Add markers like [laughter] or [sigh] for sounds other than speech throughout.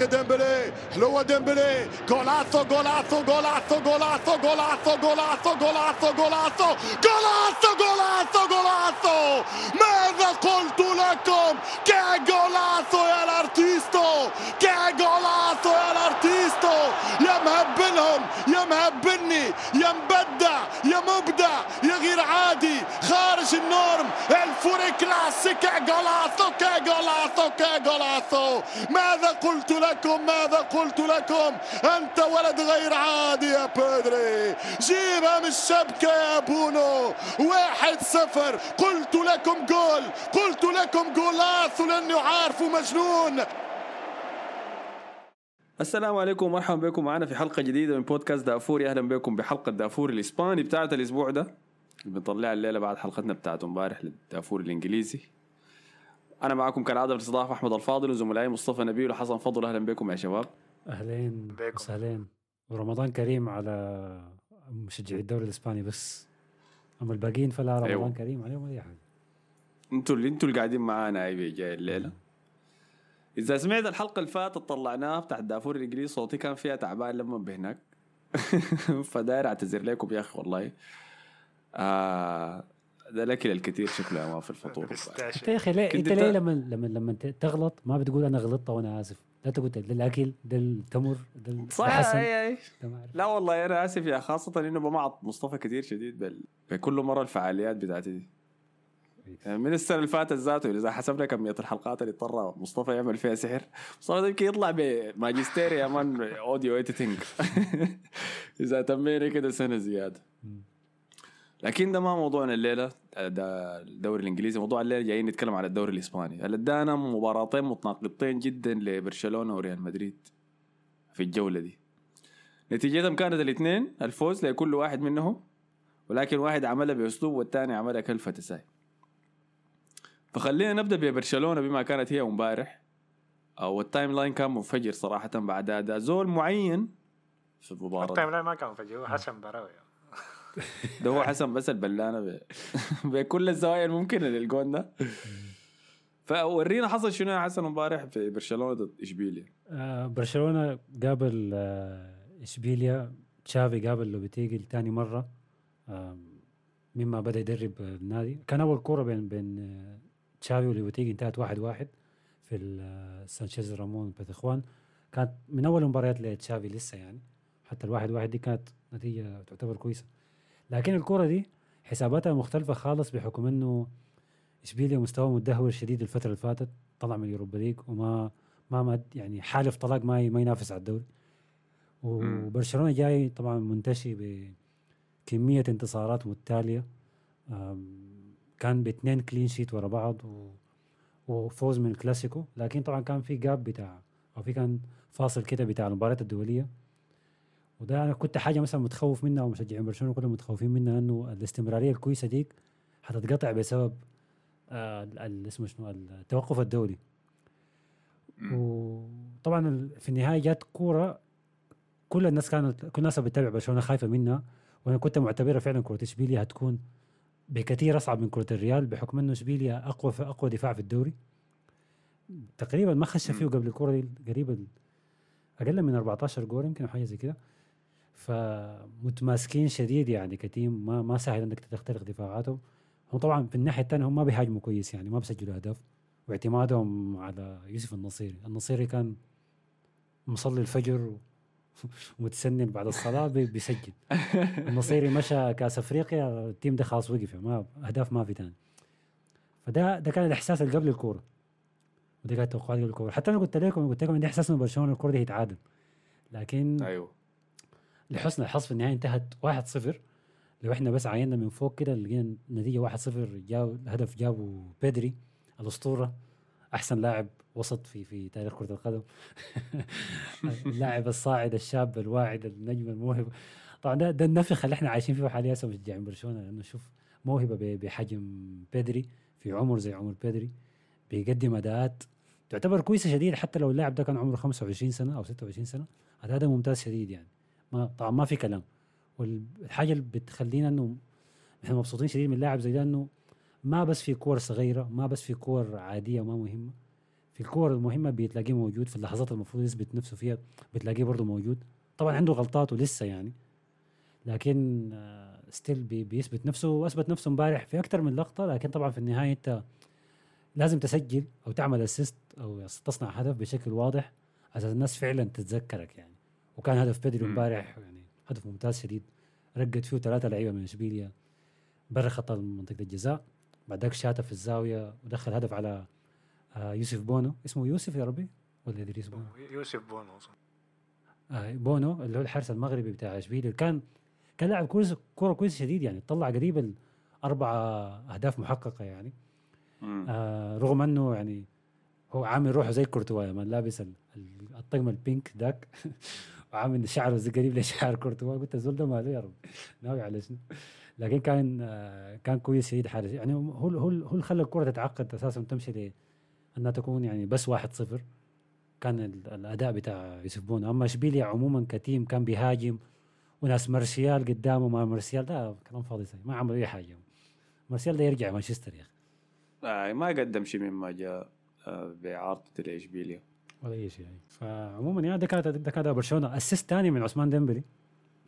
طريق ديمبلي حلوة ديمبلي جولاسو جولاسو جولاسو جولاسو جولاسو جولاسو جولاسو جولاسو جولاسو جولاسو جولاسو ماذا قلت لكم كا جولاسو يا الارتيستو كا جولاسو يا الارتيستو يا مهبلهم يا مهبلني يا النورم الفوري كلاسيك كا جولاسو كا جولاسو كا جولاسو ماذا قلت لكم ماذا قلت لكم أنت ولد غير عادي يا بيدري جيبها من الشبكة يا بونو واحد صفر. قلت لكم جول قلت لكم جولاث لأنه عارف مجنون السلام عليكم ومرحبا بكم معنا في حلقة جديدة من بودكاست دافوري. أهلا بكم بحلقة دافوري الإسباني بتاعت الأسبوع ده. اللي بنطلعها الليلة بعد حلقتنا بتاعت امبارح للدافوري الإنجليزي. أنا معكم كالعادة في الاستضافة أحمد الفاضل وزملائي مصطفى نبيل وحسن فضل. أهلا بكم يا شباب. أهلين بيكم. وسهلين. ورمضان كريم على مشجعي الدوري الإسباني بس. أما الباقيين فلا رمضان أيوة. أيوه. كريم عليهم أي حاجة. أنتوا اللي أنتوا اللي قاعدين معانا أيوه جاي الليلة. إذا سمعت الحلقة اللي فاتت طلعناها بتاع الدافور الإنجليزي صوتي كان فيها تعبان لما بهناك. [laughs] فداير أعتذر لكم يا أخي والله. آه ده الاكل الكثير شكله ما في الفطور. [laughs] أنت يا أخي ليه أنت ليه لما لما لما تغلط ما بتقول أنا غلطت وأنا آسف؟ لا تقول ده الاكل ده التمر ده صح ما أعرف. لا والله أنا آسف يا خاصة إنه بمعط مصطفى كثير شديد بال... بكل مرة الفعاليات بتاعتي دي. يعني من السنة اللي فاتت ذاته إذا حسبنا كمية الحلقات اللي اضطر مصطفى يعمل فيها سحر مصطفى يمكن يطلع بماجستير يا مان [laughs] audio editing [laughs] إذا تمينا كده سنة زيادة. لكن ده ما موضوعنا الليلة ده الدوري الإنجليزي. موضوع الليلة جايين نتكلم على الدوري الإسباني. هل ادانا مباراتين متناقضتين جدا لبرشلونة وريال مدريد في الجولة دي. نتيجتهم كانت الاثنين الفوز لكل واحد منهم ولكن واحد عملها بأسلوب والثاني عملها كلفة تساي فخلينا نبدأ ببرشلونة بما كانت هي امبارح. أو ال timeline كان منفجر صراحة بعد أداء زول معين. في المباراه. التايم لاين ما كان فجأة هو حسن براوي. ده هو حسن بس البلانه ب... [laughs] بكل الزوايا الممكنة للجون ده. فورينا حصل شنو يا حسن امبارح في برشلونة ضد إشبيليا؟ آه برشلونة قابل آه إشبيليا. تشافي قابل لوبيتيجي لتاني مرة. آه مما بدأ يدرب النادي. كان أول كورة بين بين آه، تشافي ولوبيتيجي انتهت واحد واحد في آه، سانشيز رامون بيثخوان كانت من أول مباريات لتشافي لسه يعني. حتى الواحد واحد دي كانت نتيجة تعتبر كويسة. لكن الكورة دي حساباتها مختلفة خالص بحكم إنه إشبيليا مستواه متدهور شديد الفترة اللي فاتت طلع من اليوروبا ليج وما ما ما يعني حالف طلاق ما ما ينافس على الدوري. وبرشلونة جاي طبعا منتشي بكمية انتصارات متتالية. كان باثنين كلين شيت ورا بعض و وفوز من الكلاسيكو. لكن طبعا كان في جاب بتاع أو في كان فاصل كده بتاع المباريات الدولية. وده أنا كنت حاجة مثلا متخوف منها ومشجعين برشلونة كلهم متخوفين منها إنه الاستمرارية الكويسة ديك حتتقطع بسبب آه اسمه شنو؟ التوقف الدولي. وطبعا في النهاية جات كورة كل الناس كانت كل الناس بتتابع برشلونة خايفة منها وأنا كنت معتبرها فعلا كرة اشبيليا هتكون بكثير أصعب من كرة الريال بحكم إنه اشبيليا أقوى في أقوى دفاع في الدوري. تقريبا ما خش فيه. قبل الكره دي قريبا أقل من 14 جول يمكن حاجة زي كده. فمتماسكين شديد يعني كتيم ما ما سهل إنك تخترق دفاعاتهم. هم طبعا في الناحية الثانية هم ما بيهاجموا كويس يعني ما بيسجلوا أهداف. واعتمادهم على يوسف النصيري. النصيري كان مصلي الفجر ومتسنن [laughs] بعد الصلاة بي- بيسجل. النصيري مشى كأس أفريقيا التيم ده خلاص وقف يعني ما أهداف ما في تاني. فده ده كان الإحساس اللي قبل الكورة. ودي كانت توقعاتي قبل الكورة. حتى أنا قلت لكم قلت لكم عندي احساس انه برشلونة الكورة دي هيتعادل لكن أيوه. لحسن الحظ في النهاية انتهت 1-0 لو إحنا بس عينا من فوق كده لقينا النتيجه 1-0 جاب الهدف جابه بيدري الأسطورة أحسن لاعب وسط في في تاريخ كرة القدم. [laughs] اللاعب الصاعد الشاب الواعد النجم الموهب. طبعا ده, ده النفخ اللي إحنا عايشين فيه حاليا مشجعين برشلونة لأنه شوف موهبة بحجم بيدري في عمر زي عمر بيدري بيقدم أداءات تعتبر كويسة شديد حتى لو اللاعب ده كان عمره 25 سنة أو 26 سنة ده ممتاز شديد يعني. ما طبعا ما في كلام. والحاجة اللي بتخلينا إنه إحنا مبسوطين شديد من اللاعب زي ده إنه ما بس في كور صغيرة ما بس في كور عادية ما مهمة. في الكور المهمة بتلاقيه موجود في اللحظات المفروض يثبت نفسه فيها بتلاقيه برضه موجود. طبعا عنده غلطات ولسه يعني. لكن still بيثبت نفسه وأثبت نفسه امبارح في أكثر من لقطة. لكن طبعا في النهاية أنت لازم تسجل أو تعمل assist أو تصنع هدف بشكل واضح عشان الناس فعلا تتذكرك يعني. وكان هدف بدري مم. امبارح يعني هدف ممتاز شديد. رقد فيه ثلاثة لعيبة من اشبيليا برا خط منطقة الجزاء. بعدك شاته في الزاوية ودخل هدف على آه، يوسف بونو. اسمه يوسف يا ربي؟ ولا ادريس بونو يوسف بونو. آه بونو اللي هو الحارس المغربي بتاع اشبيليا كان كان لاعب كويس كورة كويس شديد يعني. طلع قريب الأربع أهداف محققة يعني. آه رغم إنه يعني هو عامل روحه زي كورتوا لما لابس ال- ال- الطقم ال pink ذاك. [laughs] وعامل شعره زي قريب لشعر كورتوا. قلت الزول ده ماله يا رب. ناوي على شنو؟ لكن كان آه كان كويس شديد حارس يعني هو هو هو اللي خلى الكرة تتعقد أساسا تمشي أنها تكون يعني بس واحد صفر. كان ال- الأداء بتاع يوسف بونو. أما اشبيليا عموما ك team كان بيهاجم وناس مارسيال قدامه ما مارسيال ده كلام فاضي ما عملوا أي حاجة. مارسيال ده يرجع مانشستر يا أخي. آه ما قدم شيء مما جاء آه باعارته لاشبيليا ولا أي شيء يعني. فعموما يعني ده كانت ده كان برشلونة. assist ثاني من عثمان ديمبلي.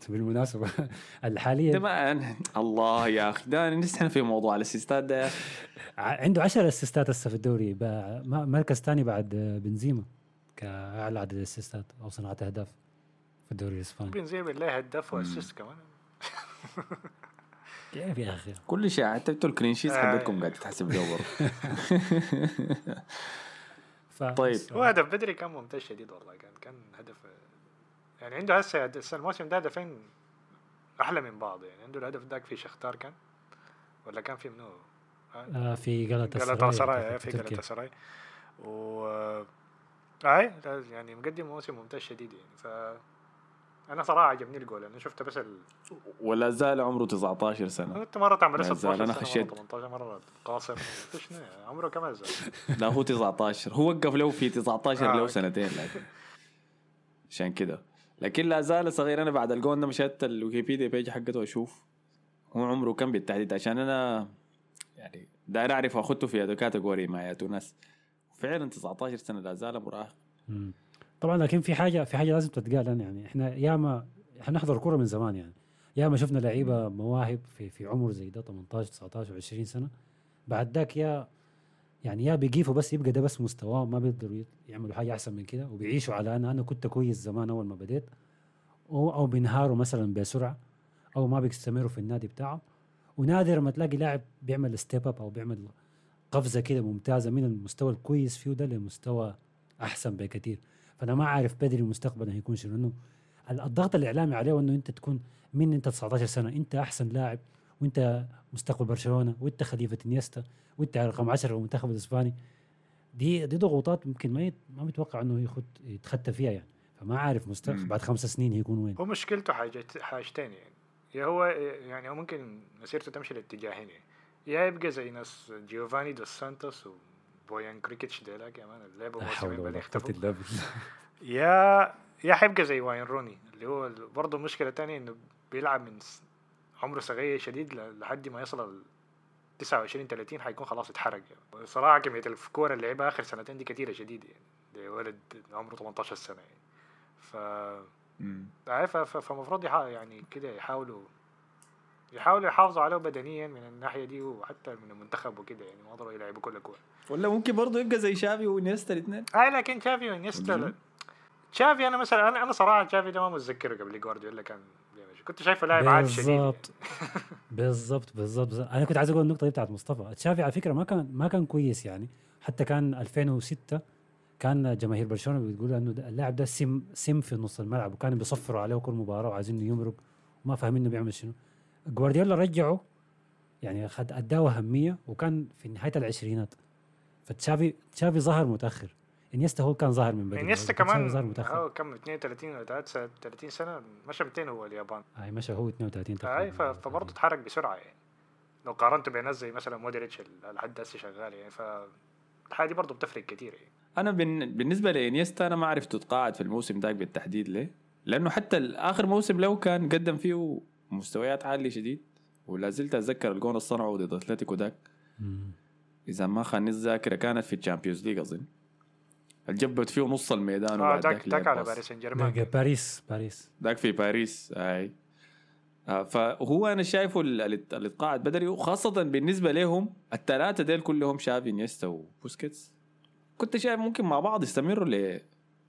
بالمناسبة. [laughs] الحالية. ما الله يا أخي ده نحن في موضوع الأسيستات ده. يا عنده 10 أسيستات هسه في الدوري. مركز ثاني بعد بنزيما كأعلى عدد اسيستات أو صناعة أهداف في الدوري الإسباني. بنزيما بالله هداف و assist كمان. [laughs] كيف يا أخي؟ كل شيء حتى أنتوا ال clean sheet. حقتكم قاعد له برضه. ف... [laughs] طيب. هو هدف بدري كان ممتاز شديد والله كان كان هدف يعني عنده هسه هسه الموسم ده هدفين أحلى من بعض يعني عنده الهدف ذاك في شختار كان ولا كان في منو؟ آه في غلطة جالاتا سراي في جالاتا سراي و أي لا، يعني مقدم موسم ممتاز شديد يعني ف أنا صراحة عجبني الجول أنا شفته بس ال... ولا زال عمره 19 سنة أنت مرة تعمل لا 16 زال، أنا سنة، مرة خشيت. 18 مرة قاصر شنو يعني؟ عمره كم زال [laughs] لا هو 19 هو وقف له في 19 آه، له أوكي. سنتين لكن عشان كده لكن لا زال صغير أنا بعد الجون ده مشيت الويكيبيديا page حقته أشوف هو عمره كم بالتحديد عشان أنا يعني داير أعرف أخذته في category مع ناس فعلا 19 سنة لا زال مراهق. طبعا لكن في حاجة في حاجة لازم تتقال أنا يعني. إحنا ياما إحنا نحضر كورة من زمان يعني. ياما شفنا لعيبة مواهب في في عمر زي ده 18 19 و20 سنة. بعد ذاك يا يعني يا بيقيفوا بس يبقى ده بس مستواه ما بيقدروا يعملوا حاجة أحسن من كده. وبيعيشوا على أنا أنا كنت كويس زمان أول ما بديت. أو أو بينهاروا مثلا بسرعة أو ما بيستمروا في النادي بتاعهم ونادر ما تلاقي لاعب بيعمل step up أو بيعمل قفزة كده ممتازة من المستوى الكويس فيه ده لمستوى أحسن بكثير فأنا ما عارف بدري مستقبلا هيكون شنو انه ال- الضغط الإعلامي عليه انه أنت تكون من أنت 19 سنة أنت أحسن لاعب وأنت مستقبل برشلونة وأنت خليفة إنيستا وأنت رقم 10 في المنتخب الاسباني دي دي ضغوطات ممكن ما يت ما متوقع إنه يخد يتخطى فيها يعني. فما عارف مستقبل. بعد خمس سنين هيكون وين. هو مشكلته حاجة حاجتين يعني. يا هو يعني هو ممكن مسيرته تمشي لاتجاهين يعني. يا يبقى زي ناس جيوفاني دوس سانتوس وبويان كركيتش ديلا كمان اللي لعبوا لا حول ولا اختفوا قوه الا بالله يا يا حيبقى زي واين روني اللي هو برضه المشكلة الثانية إنه بيلعب من عمره صغير شديد لحد ما يصل ال 29 30 حيكون خلاص اتحرق. يعني. صراحة كمية الكورة اللي لعبها آخر سنتين دي كثيرة شديد يعني لولد عمره 18 سنة يعني. ف. عارف فالمفروض يعني كده يحاولوا يحاولوا يحافظوا عليه بدنيا من الناحية دي وحتى من المنتخب وكده يعني ما ضروري يلعبوا كل كورة ولا ممكن برضه يبقى زي شافي ونيستا الاثنين اي لكن تشافي وإنيستا. تشافي أنا مثلا أنا أنا صراحة تشافي ده ما متذكره قبل جوارديولا كان. كنت شايفه لاعب عادي شديد يعني. بالضبط بالضبط بالضبط بالضبط. أنا كنت عايز أقول النقطة دي بتاعت مصطفى تشافي على فكرة ما كان ما كان كويس يعني حتى كان 2006 كان جماهير برشلونة بتقول إنه اللاعب ده سم سم في نص الملعب وكانوا بيصفروا عليه كل مباراة وعايزينه يمرق وما فاهمين إنه بيعمل شنو جوارديولا رجعه يعني خد أداه أهمية وكان في نهاية العشرينات. فتشافي تشافي ظهر متأخر. إنيستا هو كان ظاهر من بدري. إنيستا كمان ظهر متأخر. هو كم 32 ولا 30 سنة مشى 200 هو اليابان. هاي مشى هو 32 أي ف- تقريباً. فبرضه اتحرك بسرعة يعني. لو قارنته بناس زي مثلا مودريتش لحد هسه شغال يعني ف الحاجة دي برضه بتفرق كثير يعني. أنا بن... بالنسبة لإنيستا أنا ما عرفت اتقاعد في الموسم ذاك بالتحديد ليه. لأنه حتى آخر موسم له كان قدم فيه مستويات عاليه شديد ولا زلت أتذكر الجون اللي صنعه ضد أتلتيكو ذاك. إذا ما خاني الذاكرة كانت في ال Champions League أظن. الجبت فيه نص الميدان آه وبعد داك ذاك داك لعب على. باريس سان جيرمان. باريس باريس. ذاك في باريس أي. آه، فهو أنا شايفه ال- ال- اللي اتقاعد بدري وخاصة بالنسبة لهم الثلاثه ديل كلهم شافي إنيستا وبوسكيتس. كنت شايف ممكن مع بعض يستمروا ل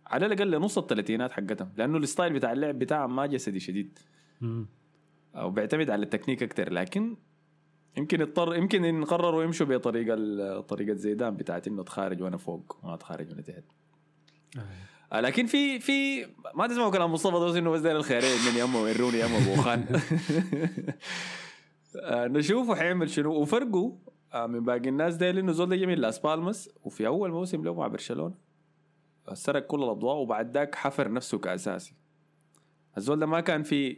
على الأقل لنص الثلاثينات حقتهم لأنه ال style بتاع اللعب بتاعهم ما جسدي شديد. مم. أو بيعتمد على التكنيك أكثر لكن يمكن يضطر يمكن إن قرروا يمشوا بطريقة طريقة زيدان بتاعت إنه اتخارج وأنا فوق ما اتخارج وأنا تحت. آه. آه، لكن في في ما تسمعوا كلام مصطفى دوس إنه بس داير الخيرين من يمه ويروني يمه بوجبا [laughs] [laughs] آه، نشوفه حيعمل شنو. وفرقه آه، من باقي الناس ديل إنه زول ده جميل لاس بالماس وفي أول موسم له مع برشلونة. سرق كل الأضواء وبعد ذاك حفر نفسه كأساسي. الزول ده ما كان في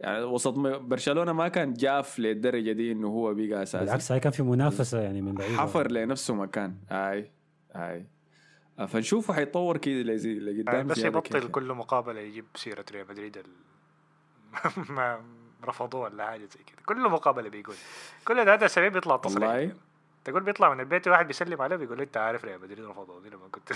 يعني وسط برشلونة ما كان جاف للدرجة دي إنه هو بقى أساسي. بالعكس هاي كان في منافسة يعني من بعيد. حفر لنفسه مكان. اي اي آه، فنشوفه حيتطور كده لزي- لقدام بس يبطل. كل مقابلة يجيب سيرة ريال مدريد ال... [laughs] ما رفضوه ولا حاجة زي كده. كل مقابلة بيقول. كل هذا سبب بيطلع تصريح. والله. تقول بيطلع من البيت واحد بيسلم عليه بيقول له انت عارف ريال مدريد رفضوني لما كنت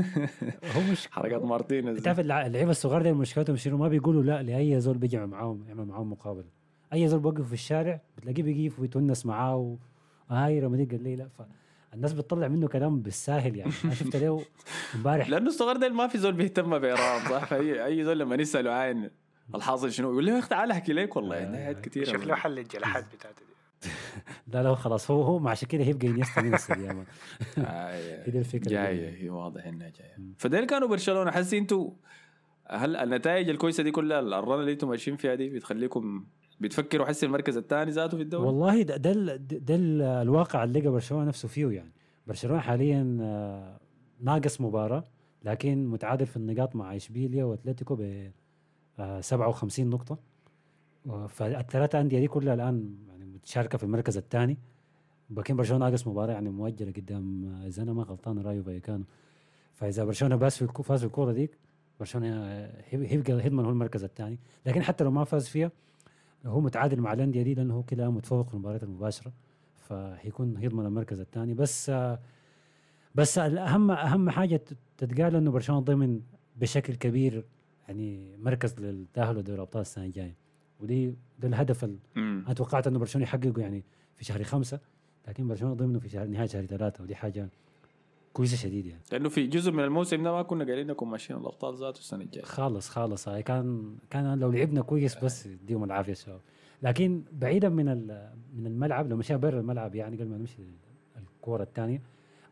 [laughs] هو مش حركات مارتينيز بتعرف اللع- اللعيبة الصغار دي مشكلتهم شنو؟ ما بيقولوا لا لأي زول بيجي معاهم يعمل معاهم مقابلة. أي زول بوقف في الشارع بتلاقيه بيقف ويتونس معاه و... هاي رمضان قال لي لا فالناس بتطلع منه كلام بالساهل يعني. أنا شفت له امبارح. [laughs] لأنه الصغار ده ما في زول بيهتم بإيران صح؟ [laughs] فاي أي زول لما نساله عين الحاصل شنو يقول له يا أخي تعال أحكي لك والله آه، عندي حاجات كثيره شوف له حل الجلحات بتاعته دي. [laughs] لا لا خلاص. هو هو مع عشان كده هيبقى إنيستا من السيامة [laughs] هي دي الفكرة. جاية هي واضح إنها جاية. فديل كانوا برشلونة. حسي أنتوا هل النتائج الكويسة دي كلها الرن اللي أنتم ماشيين فيها دي بتخليكم بتفكروا حسي المركز الثاني ذاته في الدوري؟ والله ده ده, ده ال- الواقع اللي لقى برشلونة نفسه فيه يعني. برشلونة حاليا آه، ناقص مباراة لكن متعادل في النقاط مع إشبيليا وأتلتيكو ب آه، 57 نقطة. و- فالثلاثة أندية دي كلها الآن متشاركه في المركز الثاني. لكن برشلونة ناقص مباراة يعني مؤجلة قدام إذا أنا ما غلطان رايو فايكانو. فإذا برشلونة باس في فاز الكورة ديك برشلونة آه، هيب- هيبقى هيضمن هو المركز الثاني. لكن حتى لو ما فاز فيها هو متعادل مع الأندية دي لأنه هو كده متفوق في المباريات المباشرة فهيكون هيضمن المركز الثاني. بس آه، بس الأهم أهم حاجة تت- تتقال إنه برشلونة ضمن بشكل كبير يعني مركز للتأهل لدوري الأبطال السنة الجاية. ودي ده الهدف ال- مم. أنا توقعت إنه برشلونة يحققه يعني في شهر خمسة لكن برشلونة ضمنه في شهر نهاية شهر ثلاثة ودي حاجة كويسة شديد يعني. لأنه في جزء من الموسم ده ما كنا قايلين انكم ماشيين الأبطال ذاته السنة الجاية. خالص خالص. هاي كان كان لو لعبنا كويس بس يديهم العافية الشباب لكن بعيدا من من الملعب لو مشينا برا الملعب يعني قبل ما نمشي الكورة الثانية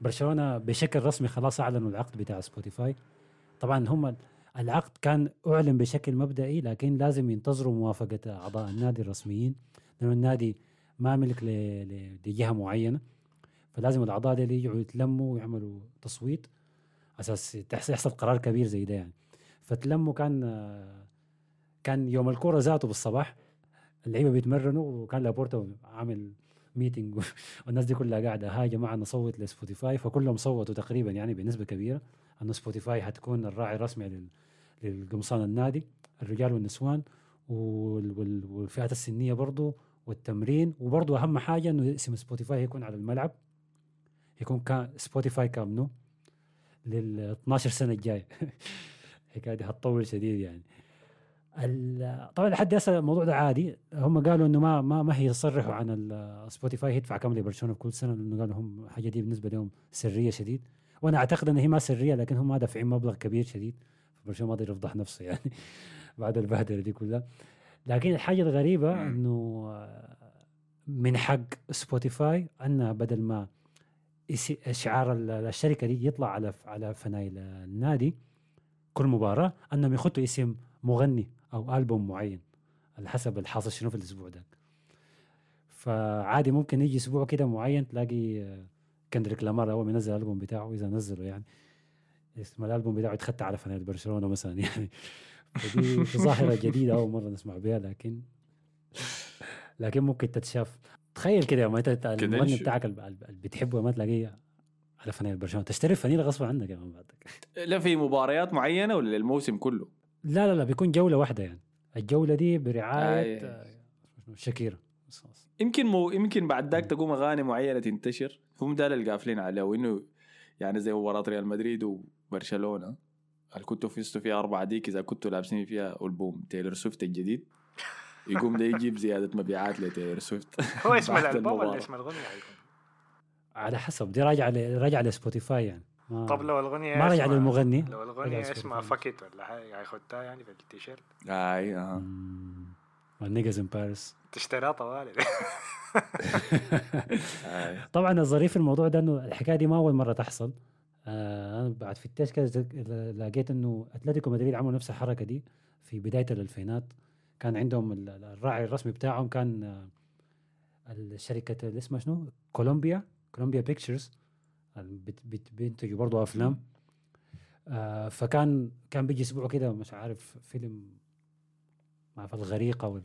برشلونة بشكل رسمي خلاص أعلنوا العقد بتاع سبوتيفاي طبعا هم العقد كان أعلن بشكل مبدئي لكن لازم ينتظروا موافقة أعضاء النادي الرسميين لأنه النادي ما ملك لجهة معينة فلازم الأعضاء دي يجوا يتلموا ويعملوا تصويت أساس يحصل قرار كبير زي ده يعني. فتلموا كان كان يوم الكورة ذاته بالصباح اللعيبة بيتمرنوا وكان لابورتا عامل meeting [laughs] والناس دي كلها قاعدة ها يا جماعة نصوت لسبوتيفاي. فكلهم صوتوا تقريبا يعني بنسبة كبيرة إنه سبوتيفاي حتكون الراعي الرسمي للقمصان النادي الرجال والنسوان وال- وال- والفئات السنية برضو والتمرين. وبرضو أهم حاجة إنه اسم سبوتيفاي يكون على الملعب. يكون كان سبوتيفاي كامنو لل 12 سنة الجايه الحكاية دي هتطول شديد يعني. طبعا لحد هسه الموضوع ده عادي. هم قالوا إنه ما ما ما هيصرحوا عن ال- سبوتيفاي يدفع كم لبرشلونة كل سنة لأنه قالوا هم الحاجة دي بالنسبة لهم سرية شديد. وأنا أعتقد إن هي ما سرية لكن هم دافعين مبلغ كبير شديد. برشلونه ما قدر يفضح نفسه يعني [laughs] بعد البهدلة دي كلها. لكن الحاجة الغريبة. إنه من حق سبوتيفاي أن بدل ما يس- شعار ال- الشركة دي يطلع على على فنايل النادي كل مباراة أنهم يخطوا اسم مغني أو ألبوم معين على حسب الحاصل شنو في الأسبوع ده. فعادي ممكن يجي أسبوع كده معين تلاقي كندريك لامار أول ما ينزل الألبوم بتاعه إذا نزله يعني. اسم الألبوم بتاعه يتخطى على فنانة برشلونة مثلا يعني. فدي ظاهرة جديدة أول مرة نسمع بها لكن لكن ممكن تتشاف. تخيل كده لما أنت المغني. بتاعك اللي بتحبه ما تلاقيه على فنانة برشلونة. تشتري فنيله غصب عنك كمان بعدك. لا في مباريات معينة ولا الموسم كله؟ لا لا لا بيكون جولة واحدة يعني. الجولة دي برعاية آه، آه، شاكيرا. يمكن مو يمكن بعد ذاك تقوم أغاني معينة تنتشر هم ده اللي قافلين عليه وإنه يعني زي مباراه ريال مدريد وبرشلونه اللي كنتوا فزتوا فيها أربعة ديك إذا كنتوا لابسين فيها ألبوم تايلور سويفت الجديد يقوم ده يجيب زيادة مبيعات لتايلور سويفت [laughs] هو اسم بعد الألبوم ولا. اسم الأغنية حيكون؟ على حسب دي راجعة ل- راجعة لسبوتيفاي يعني ما طب لو الأغنية ما رجع اسمها- للمغني لو لسبوتيفاي. اسمها Fuck It ولا حاجة حيحطها يعني في التيشيرت آي آه. Niggas in Paris تشتريها طوالي [laughs] آي. طبعا الظريف في الموضوع ده إنه الحكاية دي ما أول مرة تحصل آه بعد كده زك- لقيت إنه أتلتيكو مدريد عملوا نفس الحركة دي في بداية الألفينات. كان عندهم ال- ال- الراعي الرسمي بتاعهم كان آه الشركة اللي اسمها شنو؟ Columbia Columbia Pictures. بينتجوا برضه أفلام. آه فكان كان بيجي أسبوع كده مش عارف فيلم ما اعرف الغريقه وال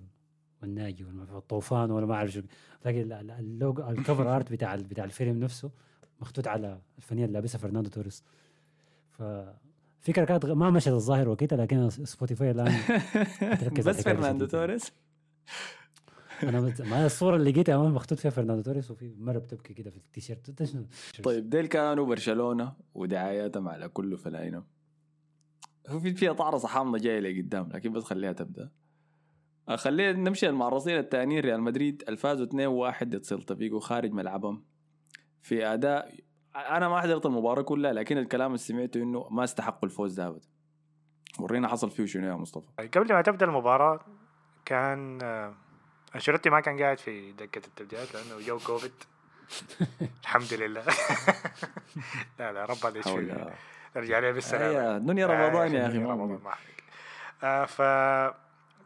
والناجي ولا ما أعرف الطوفان ولا ما أعرف شو. ال- ال logo ال cover art بتاع بتاع الفيلم نفسه مخطوط على الفنيلة اللي لابسها فرناندو توريس. ف فكرة كانت ما مشت الظاهر وكده لكن سبوتيفاي الآن [laughs] بس فرناندو. توريس؟ أنا مت- ما الصورة اللي لقيتها امام مخطوط فيها فرناندو توريس وفي مرة بتبكي كده في التيشيرت. شنو؟ طيب ديل كانوا برشلونة ودعاياتهم على كله فلاينه هو في فيها عرصة حامضة جاية لقدام لكن بس خليها تبدأ. آه، خلينا نمشي المعرصين التانيين ريال مدريد الفازوا 2-1 ضد سيلتا فيجو خارج ملعبهم. في أداء أنا ما حضرت المباراة كلها لكن الكلام اللي سمعته إنه ما استحقوا الفوز ده أبدا. ورينا حصل فيه شنو يا مصطفى. قبل ما تبدأ المباراة كان آه، أنشيلوتي ما كان قاعد في دكة التبديلات لأنه جاه كوفيد. [laughs] الحمد لله. [laughs] لا لا رب يشفيه. ارجع لي بالسلامة. أيوة، دنيا رمضان يا أخي دنيا ما رمضان. آه ف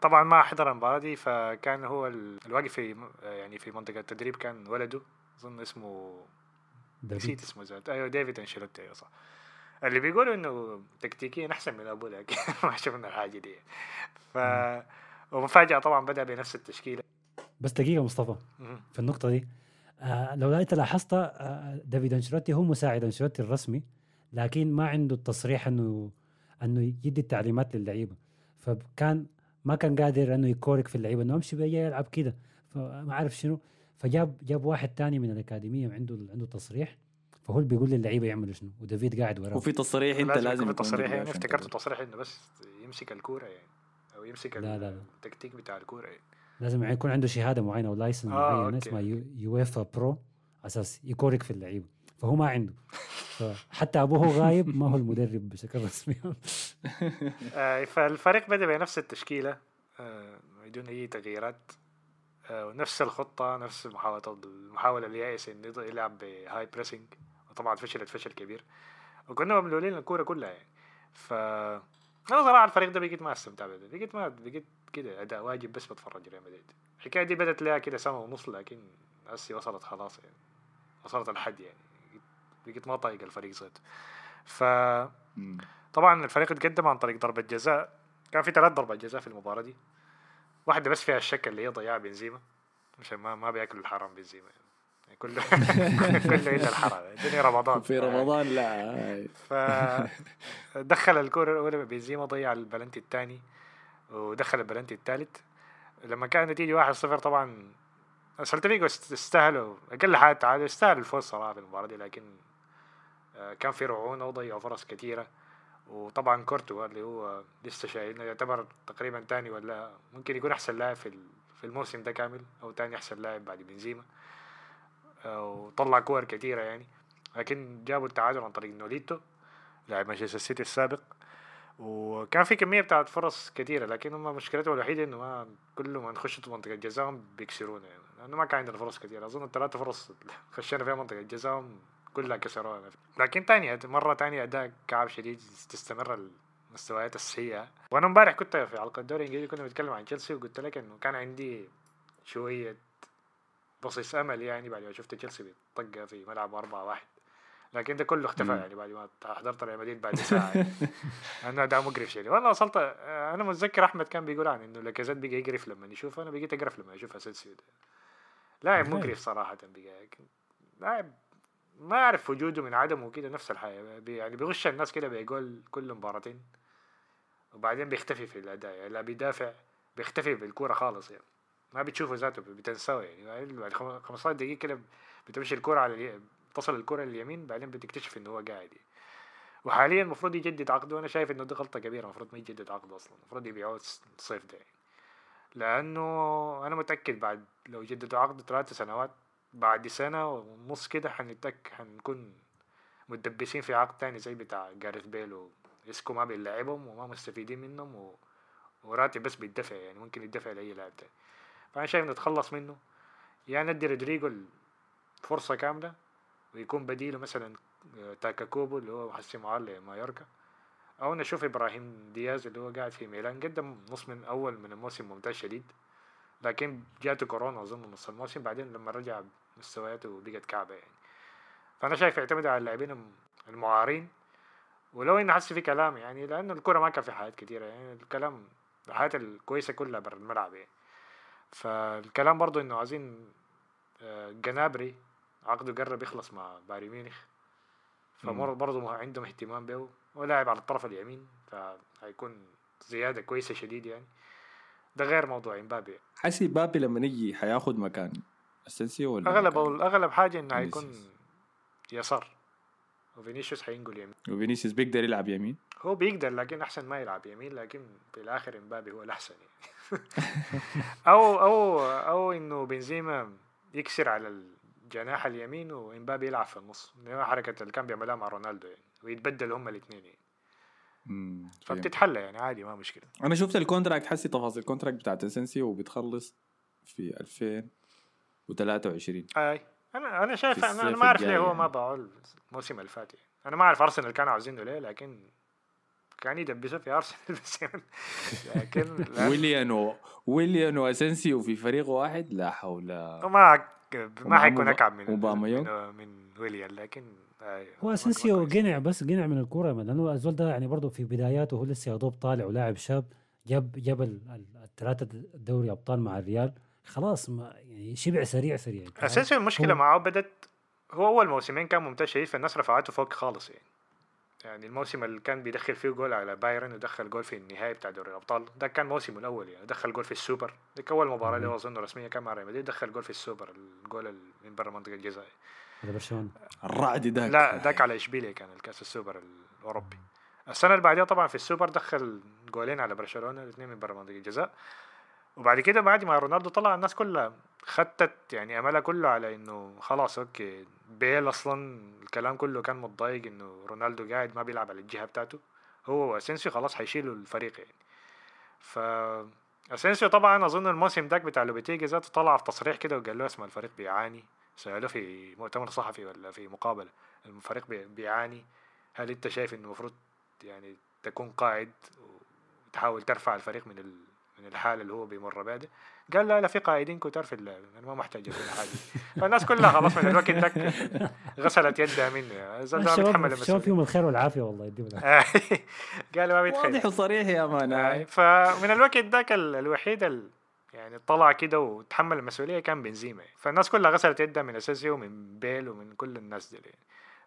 طبعا ما حضر المباراة دي فكان هو ال- الواقف في آه، يعني في منطقة التدريب كان ولده أظن اسمه نسيت اسمه زاد أيوه ديفيد أنشيلوتي أيوه صح. اللي بيقولوا إنه تكتيكيا أحسن من ابوه لكن [laughs] ما شفنا الحاجة دي. ف ومفاجأة طبعا بدأ بنفس التشكيلة. بس دقيقة مصطفى. في النقطة دي. آه لو انت لاحظت آه دافيد أنشيلوتي هو مساعد أنشيلوتي الرسمي لكن ما عنده التصريح إنه إنه يدي التعليمات للعيبة. فكان ما كان قادر إنه يكورك في اللعيبة إنه امشي بيا يلعب كده. فما عارف شنو. فجاب جاب واحد تاني من الأكاديمية عنده عنده تصريح فهو اللي بيقول للعيبة يعملوا شنو ودافيد قاعد وراه وفي تصريح أنت لازم في تصريح يعني افتكرت. تصريح إنه بس يمسك الكورة يعني أو يمسك لا، لا، لا. التكتيك بتاع الكورة يعني لازم يكون عنده شهادة معينة أو license آه، معين okay. اسمها يو- UEFA Pro على أساس يكورك في اللعيبة فهو ما عنده فحتى أبوه غايب ما هو المدرب بشكل رسمي آه، فالفريق بدأ بنفس التشكيلة آه، بدون أي تغييرات آه، ونفس الخطة نفس محاوله المحاولة اليائسه انه يض- يلعب ب high pressing وطبعا فشلت فشل كبير. وكنا مملولين الكورة كلها يعني. ف أنا صراحة الفريق ده بقيت ما أستمتع بده. بقيت ما بقيت كده أداء واجب بس بتفرج ريال مدريد. الحكاية دي بدت لها كده سنة ونص لكن هسي وصلت خلاص يعني. وصلت الحد يعني. بقيت ما طايق الفريق ذاته ف. طبعا الفريق اتقدم عن طريق ضربة جزاء. كان في ثلاث ضربات جزاء في المباراة دي. واحدة بس فيها الشك اللي هي ضياع بنزيما عشان ما ما بياكلوا الحرام بنزيما. يعني كله [laughs] كله إلا الحرام الدنيا رمضان. في رمضان لا. فدخل الكرة الأولى بنزيما ضيع البلنتي الثاني ودخل البلنتي الثالث. لما كان النتيجة واحد صفر طبعا سلتا فيجو است- استاهلوا. أقل حاجة تعادل استاهلوا الفوز صراحة في المباراة دي لكن آه، كان في رعونة وضيعوا فرص كثيرة. وطبعا كورتوا اللي هو لسه شايلنا يعتبر تقريبا تاني ولا ممكن يكون أحسن لاعب في في الموسم ده كامل أو تاني أحسن لاعب بعد بنزيما. آه، وطلع كور كثيرة يعني. لكن جابوا التعادل عن طريق نوليتو لاعب مانشستر سيتي السابق. وكان في كمية بتاعت فرص كثيره لكن هم مشكلتهم الوحيدة إنه ما كل ما نخش منطقة جزاهم بيكسرونا يعني. لأنه ما كان عندنا فرص كثيره أظن الثلاثة فرص خشينا فيها منطقة جزاهم كلها كسروها لكن تاني مرة تانية اداء كعب شديد تستمر المستويات السيئة. وأنا امبارح كنت في حلقه الدوري الانجليزي كنا بنتكلم عن تشيلسي وقلت لك إنه كان عندي شوية بصيص أمل يعني بعد ما شفت تشيلسي بيطقها في ملعب 4 1 لكن ده كله اختفى مم. يعني بعد ما حضرت ريال مدريد بعد ساعة يعني. [laughs] لأنه ده مقرف شديد. والله وصلت أنا متذكر أحمد كان بيقول عن إنه لاكازيت بقى يقرف لما يشوفه. أنا بقيت أقرف لما أشوف أسينسيو ده. لاعب. مقرف صراحة بقى. لاعب ما أعرف وجوده من عدمه كده نفس الحياة بي- يعني بيغش الناس كده بيقول كل مباراتين. وبعدين بيختفي في الأداء يعني لا بيدافع بيختفي بالكوره خالص يعني. ما بتشوفه ذاته بتنساه يعني. بعد خم- 15 دقيقة كده بتمشي الكورة على تصل الكره لليمين بعدين بتكتشف انه هو قاعد يعني. وحاليا المفروض يجدد عقده. وأنا شايف إنه دي غلطة كبيرة المفروض ما يجدد عقده أصلا. المفروض يبيعوه الصيف ده يعني. لأنه أنا متأكد بعد لو جددوا عقده ثلاثة سنوات بعد سنة ونص كده حنتك حنكون متدبسين في عقد تاني زي بتاع جاريث بيل وإسكو ما بيلعبهم وما مستفيدين منهم و... وراتب بس بيدفع يعني ممكن يدفع لأي لاعب تاني. فأنا شايف نتخلص منه. يعني ندي رودريجو فرصه كاملة ويكون بديله مثلا آه، تاكاكوبو اللي هو حسي معار لمايوركا أو نشوف إبراهيم دياز اللي هو قاعد في ميلان قدم نص من أول من الموسم ممتاز شديد لكن جاته كورونا أظن نص الموسم بعدين لما رجع مستوياته بقت كعبة يعني. فأنا شايف يعتمد على اللاعبين المعارين. ولو انه حس في كلام يعني لأنه الكره ما كان في حاجات كثيره يعني الكلام الحاجات الكويسة كلها برا الملعب يعني. فالكلام برضو إنه عايزين آه، جنابري عقده قرب يخلص مع بايرن ميونخ. فبرضه عندهم اهتمام به ولاعب على الطرف اليمين فهيكون زيادة كويسة شديد يعني. ده غير موضوع إمبابي. حسي بابي لما يجي حياخد مكان. اسنسيو ولا أغلب أغلب حاجة إنه حيكون يسار. وفينيسيوس حينقل يمين. وفينيسيوس بيقدر يلعب يمين؟ هو بيقدر لكن أحسن ما يلعب يمين لكن في الآخر إمبابي هو الأحسن يعني. [laughs] أو أو أو إنه بنزيما يكسر على الجناح اليمين وإمبابي يلعب في النص. حركة اللي كان بيعملها مع رونالدو يعني. ويتبدلوا هم الاثنين يعني. فبتتحلى يعني عادي ما مشكلة. أنا شفت ال contract حسي تفاصيل. ال contract بتاعت اسنسيو وبتخلص في 2023 أي. أنا أنا شايف أنا, أنا ما أعرف ليه هو ما باعوا الموسم اللي فات يعني. أنا ما أعرف أرسنال كانوا عاوزينه ليه لكن كان يدبسوا في أرسنال [laughs] بس يعني لكن [laughs] ويليان ويليان واسنسيو في فريق واحد لا حول. ما ما حيكون أكعب من من, من ويليان لكن هو اسنسيو قنع بس قنع من الكورة لأنه الزول ده يعني برضه في بداياته هو لسه يا دوب طالع ولاعب شاب جاب جاب الثلاثة دوري أبطال مع الريال. خلاص ما يعني شبع سريع سريع أساسا المشكلة معاه بدت هو أول موسمين كان ممتاز شديد فالناس رفعته فوق خالص يعني. يعني الموسم اللي كان بيدخل فيه جول على بايرن ودخل جول في النهائي بتاع دوري الأبطال ده كان موسمه الأول يعني دخل جول في السوبر. دي أول مباراة اللي أظن رسمية كان مع ريال مدريد دخل جول في السوبر الجول من برا منطقة الجزاء. هذا برشلونة. الرعد داك لا داك على اشبيليا كان الكأس السوبر الأوروبي. السنة اللي بعدها طبعا في السوبر دخل جولين على برشلونة الاثنين من برا منطقة الجزاء. وبعد كده بعد ما رونالدو طلع الناس كلها خطت يعني أملها كله على إنه خلاص okay بيل أصلا الكلام كله كان متضايق إنه رونالدو قاعد ما بيلعب على الجهة بتاعته. هو وأسينسيو خلاص حيشيلوا الفريق يعني. ف أسينسيو طبعا أظن الموسم داك بتاع لوبيتيجي ذاته طلع في تصريح كده وقال له اسمع الفريق بيعاني. سألوه في مؤتمر صحفي ولا في مقابلة الفريق بيعاني. هل أنت شايف إنه المفروض يعني تكون قائد وتحاول ترفع الفريق من من الحالة اللي هو بيمر بها قال لا لا في قائدين كتار في اللعب أنا ما محتاج في الحاجة فالناس كلها خلاص من الوقت [laughs] ذاك غسلت يدها مني. الشباب الشباب فيهم الخير والعافية والله يديهم [laughs] قال ما بيتخيل. واضح وصريح يا مان فمن الوقت ذاك الوحيد يعني طلع كده وتحمل المسؤولية كان بنزيما. فالناس كلها غسلت يدها من اساسيو ومن بيل ومن كل الناس دي. يعني.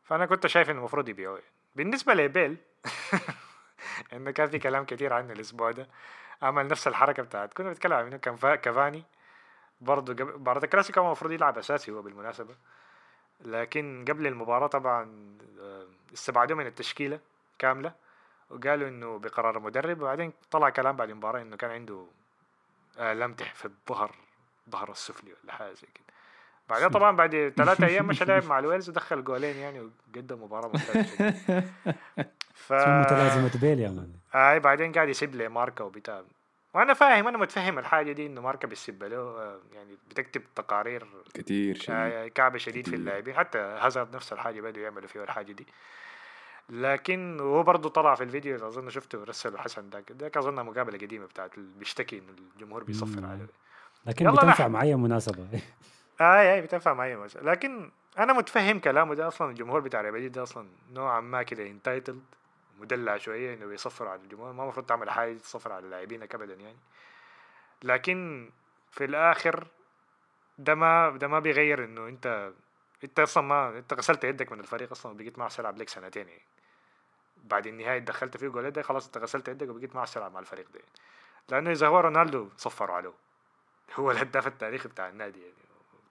فأنا كنت شايف إنه المفروض يبيعوه. يعني. بالنسبة لبيل [laughs] إنه كان في كلام كثير عنه الأسبوع ده. عمل نفس الحركة بتاعت كنا بنتكلم عنه كان كافاني برضه مباراة الكلاسيكو كان المفروض يلعب أساسي هو بالمناسبة لكن قبل المباراة طبعا آه، استبعدوه من التشكيلة كاملة وقالوا إنه بقرار المدرب وبعدين طلع كلام بعد المباراة إنه كان عنده لمتح في الظهر ظهر السفلي ولا حاجة زي كده. بعدين طبعا بعد ثلاثة أيام مشى لعب مع [laughs] الويلز ودخل جولين يعني وقدم مباراة ممتازه [laughs] ف متلازمه بيل يا man أي بعدين قاعد يسب لي ماركا وبتاع. وأنا فاهم أنا متفهم الحاجة دي إنه ماركا بيسب له آه، يعني بتكتب تقارير كثير شديد. آه، كعبه شديد في اللاعبين. حتى هازارد نفس الحاجة بدوا يعملوا فيه الحاجة دي. لكن هو برضه طلع في الفيديو أظن شفته رسله حسن داك داك أظن مقابلة قديمة بتاعت بيشتكي إنه الجمهور بيصفر عليه. لكن بتنفع مع اي مناسبة. [laughs] اي اي بتنفع اي مناسبه لكن أنا متفهم كلامه ده أصلا الجمهور بتاع ريال ده أصلا نوعا ما كده entitled مدلع شوية إنه بيصفر على الجمهور. ما المفروض تعمل حاجة تصفر على اللاعبين ابدا يعني. لكن في الآخر ده ما ده ما بيغير إنه أنت أنت أصلا ما أنت غسلت يدك من الفريق أصلا وبقيت مع تلعب لك سنتين يعني. بعد النهائي دخلت فيه جولات ده خلاص أنت غسلت يدك وبقيت مع تلعب مع الفريق ده. لأنه إذا هو رونالدو صفروا عليه. هو الهداف التاريخي بتاع النادي يعني.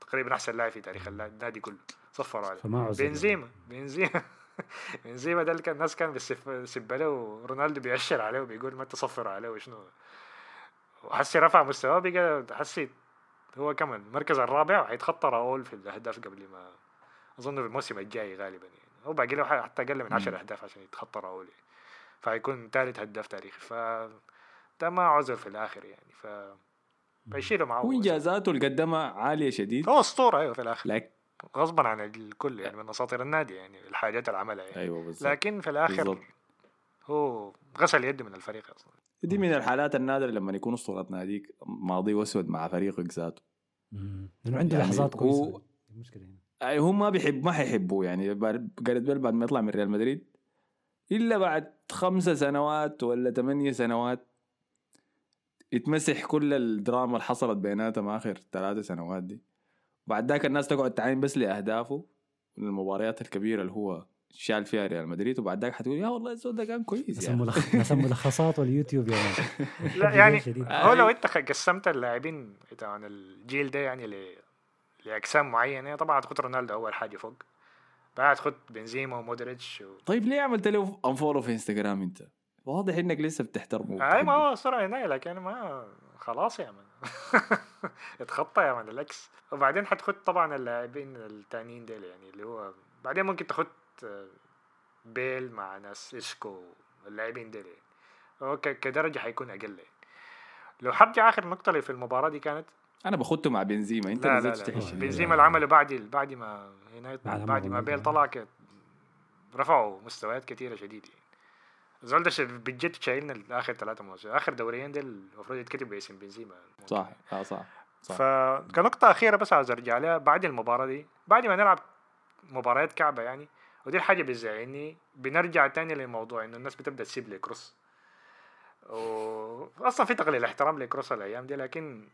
تقريبا أحسن لاعب في تاريخ النادي كله. صفروا عليه. بنزيما بنزيما. [laughs] بنزيما ده اللي كان الناس كان بيسب له ورونالدو بيأشر عليه وبيقول ما تصفروا عليه وشنو. وحسي رفع مستواه بقى حسي هو كمان المركز الرابع وحيتخطى راؤول في الأهداف قبل ما أظن في الموسم الجاي غالبا يعني. هو باقي له حتى أقل من 10 أهداف عشان يتخطى راؤول يعني. فهيكون ثالث هداف تاريخي. ف ده ما عذر في الآخر يعني. ف فيشيلوا معاه وإنجازاته اللي قدمها عالية شديد. هو أسطورة أيوه في الآخر. لكن غصبا عن الكل يعني من أساطير النادي يعني الحاجات اللي عملها يعني. أيوه بالظبط لكن في الآخر بالظبط. هو غسل يده من الفريق أصلا. دي من الحالات النادرة لما يكون أسطورة ناديك ماضي اسود مع فريقك ذاته. لأنه عنده يعني لحظات هو- كويسة. المشكلة هنا أي هم ما بيحب ما حيحبوه يعني. جاريت بيل بعد ما يطلع من ريال مدريد إلا بعد خمسة سنوات ولا ثمانية سنوات يتمسح كل الدراما اللي حصلت بيناتهم آخر ثلاثة سنوات دي بعد ذاك الناس تقعد تعاين بس لأهدافه المباريات الكبيرة اللي هو شال فيها ريال مدريد وبعد ذاك حتقول يا والله الزول ده كان كويس يعني ملخ... [laughs] ناس ملخصات واليوتيوب يا man [laughs] لا يعني. هو لو. انت قسمت اللاعبين بتاع الجيل ده يعني ل... لأقسام معينة طبعا هتخد رونالدو أول حاجة فوق بعد تخد بنزيما ومودريتش و... طيب ليه عملت له unfollow في انستغرام أنت؟ واضح إنك لسه بتحترمه أي ما هو [laughs] صورة هنا لكن ما خلاص يا man [laughs] اتخطى يا man ال ex. وبعدين حتخد طبعا اللاعبين التانيين ديل يعني اللي هو بعدين ممكن تخد آه، بيل مع ناس اسكو اللاعبين ديل يعني. هو ك- كدرجة حيكون أقل يعني. لو حرجع آخر نقطة اللي في المباراة دي كانت؟ أنا بخدته مع بنزيما. أنت لا لا لا. بنزيما اللي عمله بعد بعد ما هنا بعد ما بيل. طلع رفعوا مستويات كثيرة شديد يعني الزول ده بجد شايلنا اخر ثلاثة مواسم. آخر دوريين ديل المفروض يتكتب باسم بنزيما. صح. آه صح. صح. فكنقطة أخيرة بس عاوز أرجع لها بعد المباراة دي. بعد ما نلعب مباريات كعبة يعني ودي الحاجة بتزعلني. بنرجع تاني للموضوع إنه الناس بتبدأ تسب لي كروس وأصلا في تقليل احترام لكروس الأيام دي لكن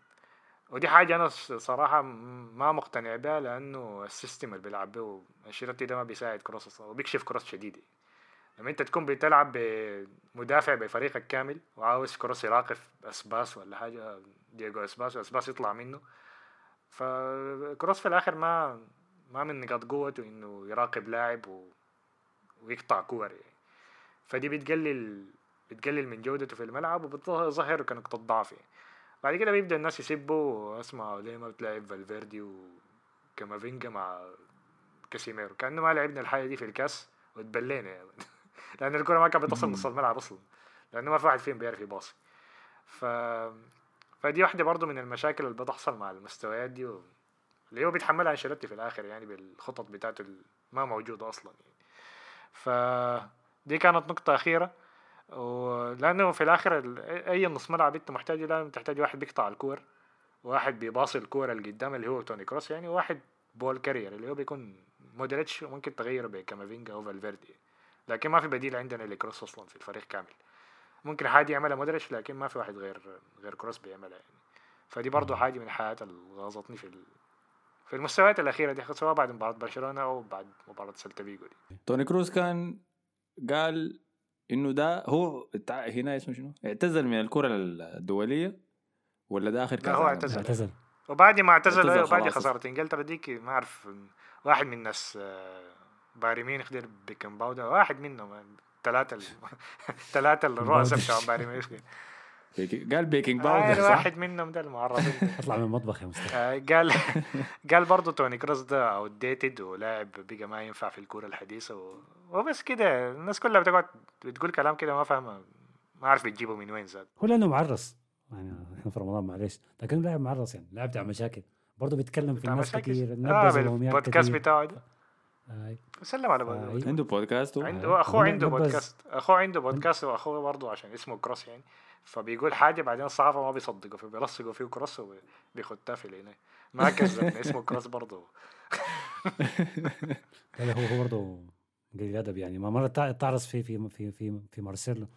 ودي حاجة أنا صراحة ما مقتنع بها لأنه ال system اللي بيلعب به انشيلوتي ده ما بيساعد كروس أصلا وبيكشف كروس شديد. لما أنت تكون بتلعب بمدافع بفريقك كامل وعاوز كروس يراقب أسباس ولا حاجة دييغو أسباس وأسباس يطلع منه فكروس في الآخر ما ما من نقاط قوته إنه يراقب لاعب و... ويقطع كور يعني فدي بتقلل بتقلل من جودته في الملعب وبتظهر كنقطة ضعف يعني. بعد كده بيبدأ الناس يسبوا اسمع ليه ما بتلعب فالفيردي وكامافينجا مع كاسيميرو كأنه ما لعبنا الحاجة دي في الكاس وتبلينا يعني. [laughs] لأن الكرة ما كانت بتصل نص الملعب أصلا. لأنه ما في واحد فيهم بيعرف يباصي. ف فدي واحدة برضو من المشاكل اللي بتحصل مع المستويات دي و... اللي هو بيتحملها أنشيلوتي في الآخر يعني بالخطط بتاعته ما موجودة أصلا يعني. ف دي كانت نقطة أخيرة. ولأنه في الآخر ال- أي نص ملعب أنت محتاجه لازم تحتاج واحد بيقطع الكور واحد بيباصي الكورة اللي قدام اللي هو توني كروس يعني وواحد ball carrier اللي هو بيكون مودريتش وممكن تغيره بكامافينجا أو فالفيردي لكن ما في بديل عندنا لكروس أصلا في الفريق كامل ممكن حاجة يعملها مودريتش لكن ما في واحد غير غير كروس بيعملها يعني فدي برضو حاجة من الحاجات اللي غاظتني في ال... في المستويات الأخيرة دي سواء بعد مباراة برشلونة أو بعد مباراة سيلتا فيجو دي توني كروز كان قال إنه ده هو هنا اسمه شنو؟ اعتزل من الكرة الدولية ولا ده آخر لا، كاس هو؟ اعتزل. اعتزل وبعد ما اعتزل اعتزل أيوة، بعد خلاص. خسارة انجلترا ديك ما أعرف واحد من الناس آه، بايرن ميونخ دير baking powder واحد منهم ثلاثة [laughs] ثلاثة الرؤساء بتاع بايرن ميونخ قال baking آه، powder صح؟ واحد منهم ده المعرفين [laughs] اطلع من المطبخ يا مصطفى. آه، قال [laughs] قال برضه توني كروس ده outdated ولاعب بقى ما ينفع في الكورة الحديثة و... وبس كده. الناس كلها بتقعد بتقول كلام كده ما فاهمة ما عارف بتجيبه من وين زاد. هو لأنه معرس. يعني إحنا في رمضان معلش. لكن لاعب معرس يعني لاعب بتاع مشاكل. برضه بيتكلم في الناس. كثير الأموميات بالبودكاست كتير. بتاعه ده. آي. سلم على آه، بود- عنده بودكاست؟ عنده أخوه عنده بودكاست. أخوه عنده بودكاست وأخوه برضه عشان اسمه كروس يعني. فبيقول حاجة بعدين الصحافه ما بيصدقوا فبيلصقوا فيه كروس وبيخدها في العينين. ما كذب [laughs] اسمه كروس برضه. [laughs] لا لا، هو هو برضه قليل أدب يعني. ما مرة تع- تعرس في في في في في مارسيلو.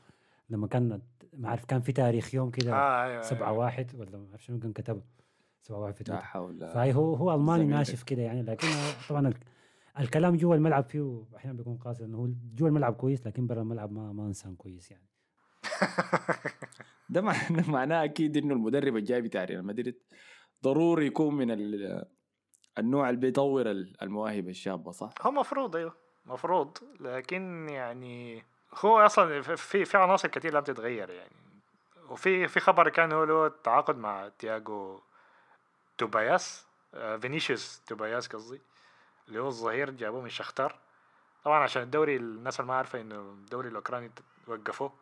لما كان ما عارف كان في تاريخ يوم كده آه أيوه سبعة أيوة. واحد ولا ما أعرف شنو كان كتبه. سبعة واحد في لا تويتر. حول فهي هو هو ألماني. ناشف كده يعني لكن طبعا الكلام جوا الملعب فيه أحيانا بيكون قاسي إنه هو جوا الملعب كويس لكن برا الملعب ما ما أنسان كويس يعني. [laughs] ده معناه معناه أكيد إنه المدرب الجاي بتاع ريال مدريد ضروري يكون من ال- النوع اللي بيطور ال- المواهب الشابة صح؟ هو مفروض أيوه مفروض. لكن يعني هو أصلا في في عناصر كتير لم تتغير يعني. وفي في خبر كان هو له تعاقد مع تياجو توباياس آه، فينيسيوس توباياس قصدي. اللي هو الظهير جابوه من شختار طبعا عشان الدوري الناس اللي ما عارفة إنه الدوري الأوكراني وقفوه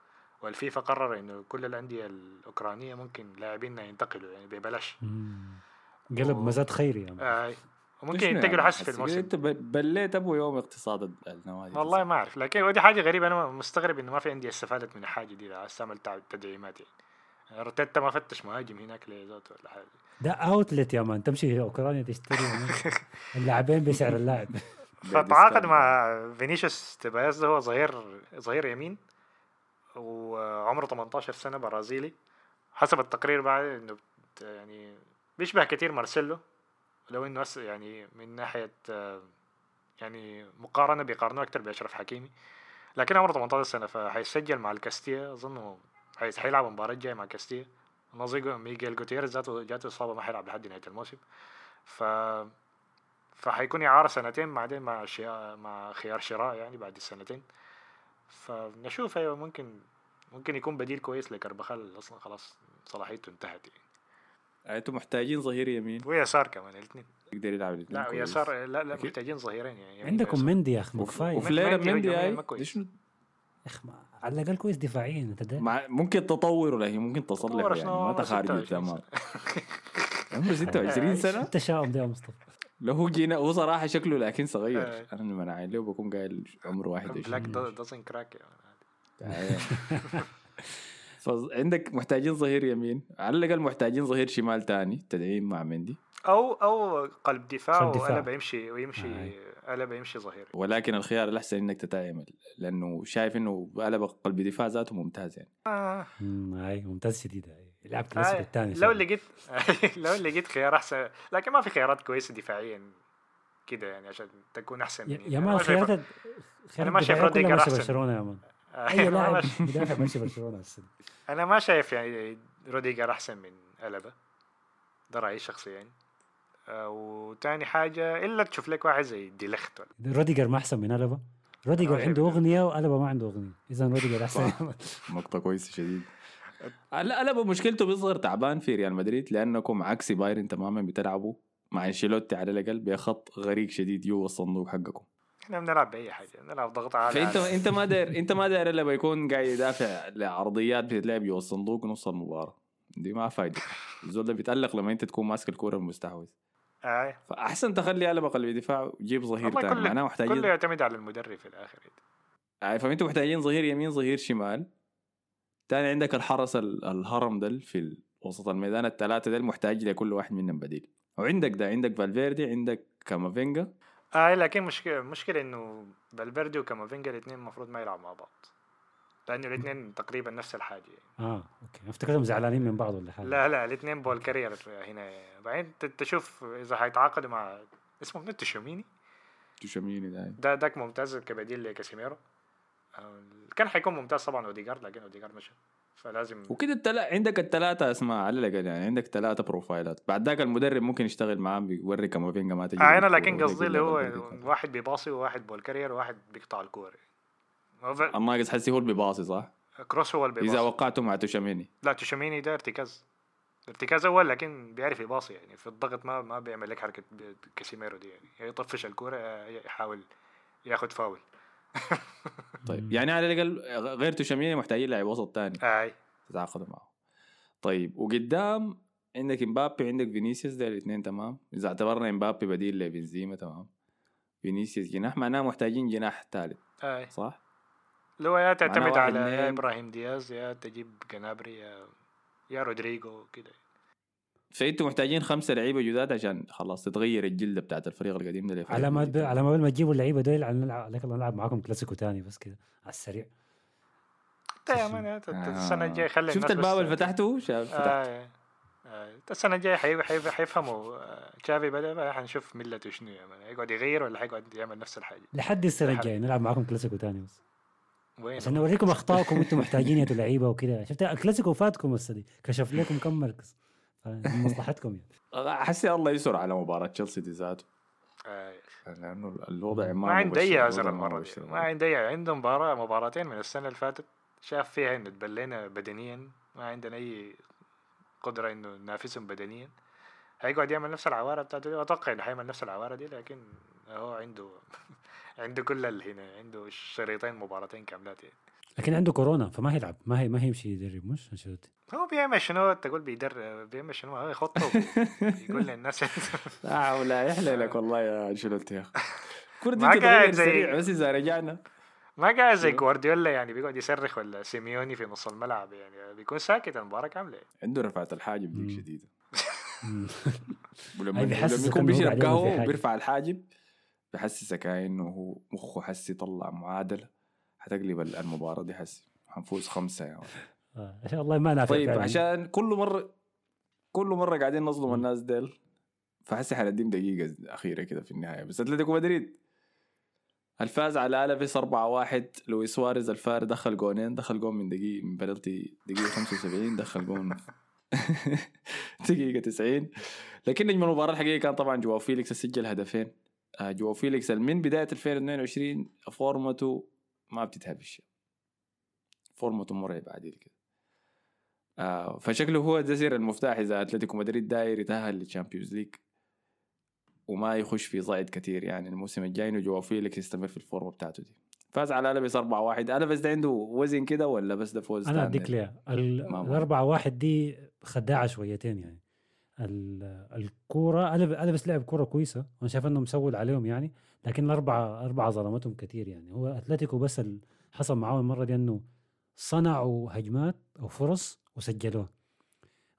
والفيفا قرر إنه كل الأندية الأوكرانية ممكن لاعبينها ينتقلوا يعني ببلاش. قلب و- مزاد خيري يعني. آه وممكن شنو ينتقلوا يعني؟ حس في الموسم أنت ب- بليت أبو يوم اقتصاد ال- النوادي والله ما أعرف لكن ودي حاجة غريبة أنا مستغرب إنه ما في أندية استفادت من الحاجة دي عايز تعمل تع- تدعيمات يعني روتيتا ما فتش مهاجم هناك لذاته ولا حاجة. ده اوتلت يا مان تمشي أوكرانيا تشتري [laughs] اللاعبين بسعر اللاعب. [laughs] فتعاقد مع فينيسيوس تيباياس ده هو ظهير ظهير يمين وعمره 18 سنة برازيلي. حسب التقرير بعد إنه يعني بيشبه كتير مارسيلو. لو إنه يعني من ناحية يعني مقارنة بيقارنوه أكتر بأشرف حكيمي. لكن عمره 18 سنة فحيسجل مع الكاستيا اظن حيس- حيلعب المباراه الجايه مع كاستيا نظير ميغيل جوتيريز ذاته جاته إصابة ما حيلعب لحد نهاية الموسم. ف فحيكون إعارة سنتين بعدين مع شيا... مع خيار شراء يعني بعد السنتين. فنشوف أيوة ممكن ممكن يكون بديل كويس لكربخال أصلا خلاص صلاحيته انتهت يعني. أنتم محتاجين ظهير يمين. ويسار كمان الاثنين. يقدر يلعب الاثنين لا. ويسار لا لا. محتاجين ظهيرين يعني. يمين عندكم. مندي يا أخي وف- كفاية. وفليرا مندي هاي؟ ما- على الاقل كويس دفاعيا أنت مع ممكن تطور لكن ممكن تصلح يعني؟ ما تخارج 26 تمام [laughs] عمره 26 سنة؟ التشاؤم ده يا مصطفى؟ لو هو جينا هو صراحة شكله لكن صغير. آه. أنا لما عين له بكون قايل عمره بلاك 21 دازن كراك فعندك محتاجين ظهير يمين. على الأقل محتاجين ظهير شمال تاني تدعيم مع مندي. أو أو قلب دفاع قلب دفاع. وقلب يمشي ويمشي قلب يمشي ظهير ولكن الخيار الأحسن إنك تتعامل لأنه شايف إنه قلب قلب دفاع ذاته ممتاز يعني آه. هاي ممتاز شديد هاي لعب آه، الثاني لو لقيت [laughs] لو لقيت خيار أحسن لكن ما في خيارات كويسة دفاعيا كده يعني عشان تكون أحسن يا. يا مان خيارات أنا ما شايف روديجر أحسن. برشلونة يا man آه، أي ما لاعب. مدافع ماشي برشلونة السنة [laughs] أنا ما شايف يعني روديجر أحسن من ألبا ده رأيي الشخصي يعني آه، وتاني حاجة إلا تشوف لك واحد زي ديليخت ولا. روديجر ما أحسن من ألبا. روديجر آه، عنده أغنية وألبا ما عنده أغنية. اذا روديجر [laughs] أحسن. نقطة كويسة شديد. لا ألبا مشكلته بيظهر تعبان في ريال مدريد لأنكم عكس بايرن تماما بتلعبوا مع أنشيلوتي على الأقل بخط غريق شديد جوا الصندوق حقكم. إحنا بنلعب بأي حاجة بنلعب ضغط عالي فانت على- أنت ما داير أنت ما داير الا يكون قاعد يدافع لعرضيات بتتلعب جوا الصندوق نص المباراة. دي ما فايدة. الزول ده بيتألق لما أنت تكون ماسك الكورة المستحوذ. آه. فأحسن تخلي قلب قلب دفاع وجيب ظهير ثاني كله معناه كله محتاجين يعتمد على المدرب في الآخر. آه، فانتوا محتاجين؟ ظهير يمين ظهير شمال. تاني عندك الحرس ال- الهرم ده في وسط الميدان. الثلاثه ده محتاج لكل واحد منهم بديل. وعندك ده عندك فالفيردي عندك كامافينجا. آه لكن مشكلة مشكلة إنه فالفيردي وكامافينجا الاثنين المفروض ما يلعبوا مع بعض. لأنه الاثنين تقريبا نفس الحاجة يعني. آه okay. افتكرتهم زعلانين من بعض ولا حاجة؟ لا لا الاثنين ball carrier هنا. بعدين تشوف إذا حيتعاقدوا مع اسمه منو؟ تشوميني. تشاميني ده. ده داك ممتاز كبديل لكاسيميرو. آه، كان حيكون ممتاز طبعا أوديجارد لكن أوديجارد مشى. فلازم وكده التلا... عندك الثلاثة اسماء على الأقل يعني عندك ثلاثة بروفايلات. بعد ذاك المدرب ممكن يشتغل معاه بيوري كامافينجا ما تجي آه أنا بالكورة لكن قصدي اللي هو. واحد بيباصي وواحد ball carrier وواحد بيقطع الكورة ف- الناقص حسي هو اللي بيباصي صح؟ كروس هو اللي بيباصي وقعته مع توشاميني لا تشوميني ده ارتكاز. ارتكاز أول لكن بيعرف يباصي يعني في الضغط ما ما بيعمل لك حركة كاسيميرو دي يعني. يا يطفش الكورة يحاول ياخد فاول. [laughs] طيب يعني على الأقل غير توشاميني محتاجين لاعب وسط ثاني أي. تتعاقدوا معه. طيب وقدام عندك امبابي عندك فينيسيوس ده الاثنين تمام. إذا اعتبرنا امبابي بديل لبنزيما تمام. فينيسيوس جناح معناه محتاجين جناح ثالث أي. صح؟ لو يا تعتمد على يا. إبراهيم دياز يا تجيب جنابري يا يا رودريجو كده. فإنتوا محتاجين خمسة لعيبة جداد عشان خلاص تتغير الجلدة بتاعت الفريق القديم ده على ما جديد. على ما قبل ما تجيبوا اللعيبة دول على نلعب عليك الله نلعب معاكم كلاسيكو تاني بس كده على السريع. انت يا man أنت- أنت السنة الجاية خلي شفت الباب اللي فتحته؟ شاف فتحت. آه آه السنة الجاية حي- حي- حيفهموا آه، تشافي بدأ حنشوف ملته شنو يا man يقعد يغير ولا حيقعد يعمل نفس الحاجة؟ لحد السنة الجاية نلعب معاكم كلاسيكو تاني بس. عشان نوريكم أخطائكم وأنتم محتاجين يا لعيبة وكده. شفت؟ الكلاسيكو فاتكم السنة دي. كشف لكم كم مركز. مصلحتكم يعني. حسي الله يسر على مباراة تشيلسي دي ذاته. لأنه الوضع ما ما عندي أي عذر المرة دي. ما عندي أي. عنده مباراة مباراتين من السنة اللي فاتت. شاف فيها إنه تبلينا بدنيا. ما عندنا أي قدرة إنه ننافسهم بدنيا. هيقعد يعمل نفس العوارة بتاعته دي. أتوقع إنه حيعمل نفس العوارة دي لكن هو عنده عنده كل ال- هنا عنده شريطين مباراتين كاملات يعني. لكن عنده كورونا فما هيلعب ما هي ما هيمشي يدرب مش أنشيلوتي هو بيعمل شنو تقول بيدرب بيعمل شنو هو يخطه يقول للناس [laughs] لا ولا يحلى لك والله يا أنشيلوتي يا أخي [laughs] كل دي ما تتغير قاعد زي- سريع بس إذا رجعنا ما قاعد زي؟ جوارديولا يعني بيقعد يصرخ ولا سيميوني في نص الملعب يعني بيكون ساكت المباراة كاملة عنده رفعة الحاجب ديك. شديدة. [laughs] ولما يكون بيشرب قهوة. بيرفع الحاجب بحسسك كأنه هو مخه حسي يطلع معادله حتقلب ال- المباراة دي حسي حنفوز خمسة يا ولد. [laughs] آه، عشان والله ما نافع طيب فعلاً. عشان كل مره كل مرة قاعدين نظلم. الناس ديل فحسي حنديم دقيقة أخيرة كده في النهاية بس أتلتيكو مدريد الفاز على ألافيس 4-1 لويس سواريز الفار دخل جونين دخل جون من دقيقه من بلنتي دقيقة 75 دخل جون [laughs] دقيقة 90 لكن نجم المباراة الحقيقة كان طبعا جواو فيليكس سجل هدفين آه، جواو فيليكس من بداية 2022 فورمته ما بتتهبش. فورمته مرعب عديل كده. آه فشكله هو ده سر المفتاح إذا أتلتيكو مدريد داير يتأهل للشامبيونز ليج. وما يخش في صعد كثير يعني الموسم الجاي جواو فيليكس يستمر في الفورمة بتاعته دي. فاز على الفيس 4-1 الفيس ده عنده وزن كده ولا بس ده فوز أنا؟ أديك ليه. ال- ما هو. الأربعة واحد دي خداعة شويتين يعني. ال- الكورة ألف- ألفس لعب كورة كويسة وأنا شايف إنه مسول عليهم يعني لكن الأربعة أربعة ظلمتهم كثير يعني. هو أتلتيكو بس حصل معاه المرة دي إنه صنعوا هجمات أو فرص وسجلوها.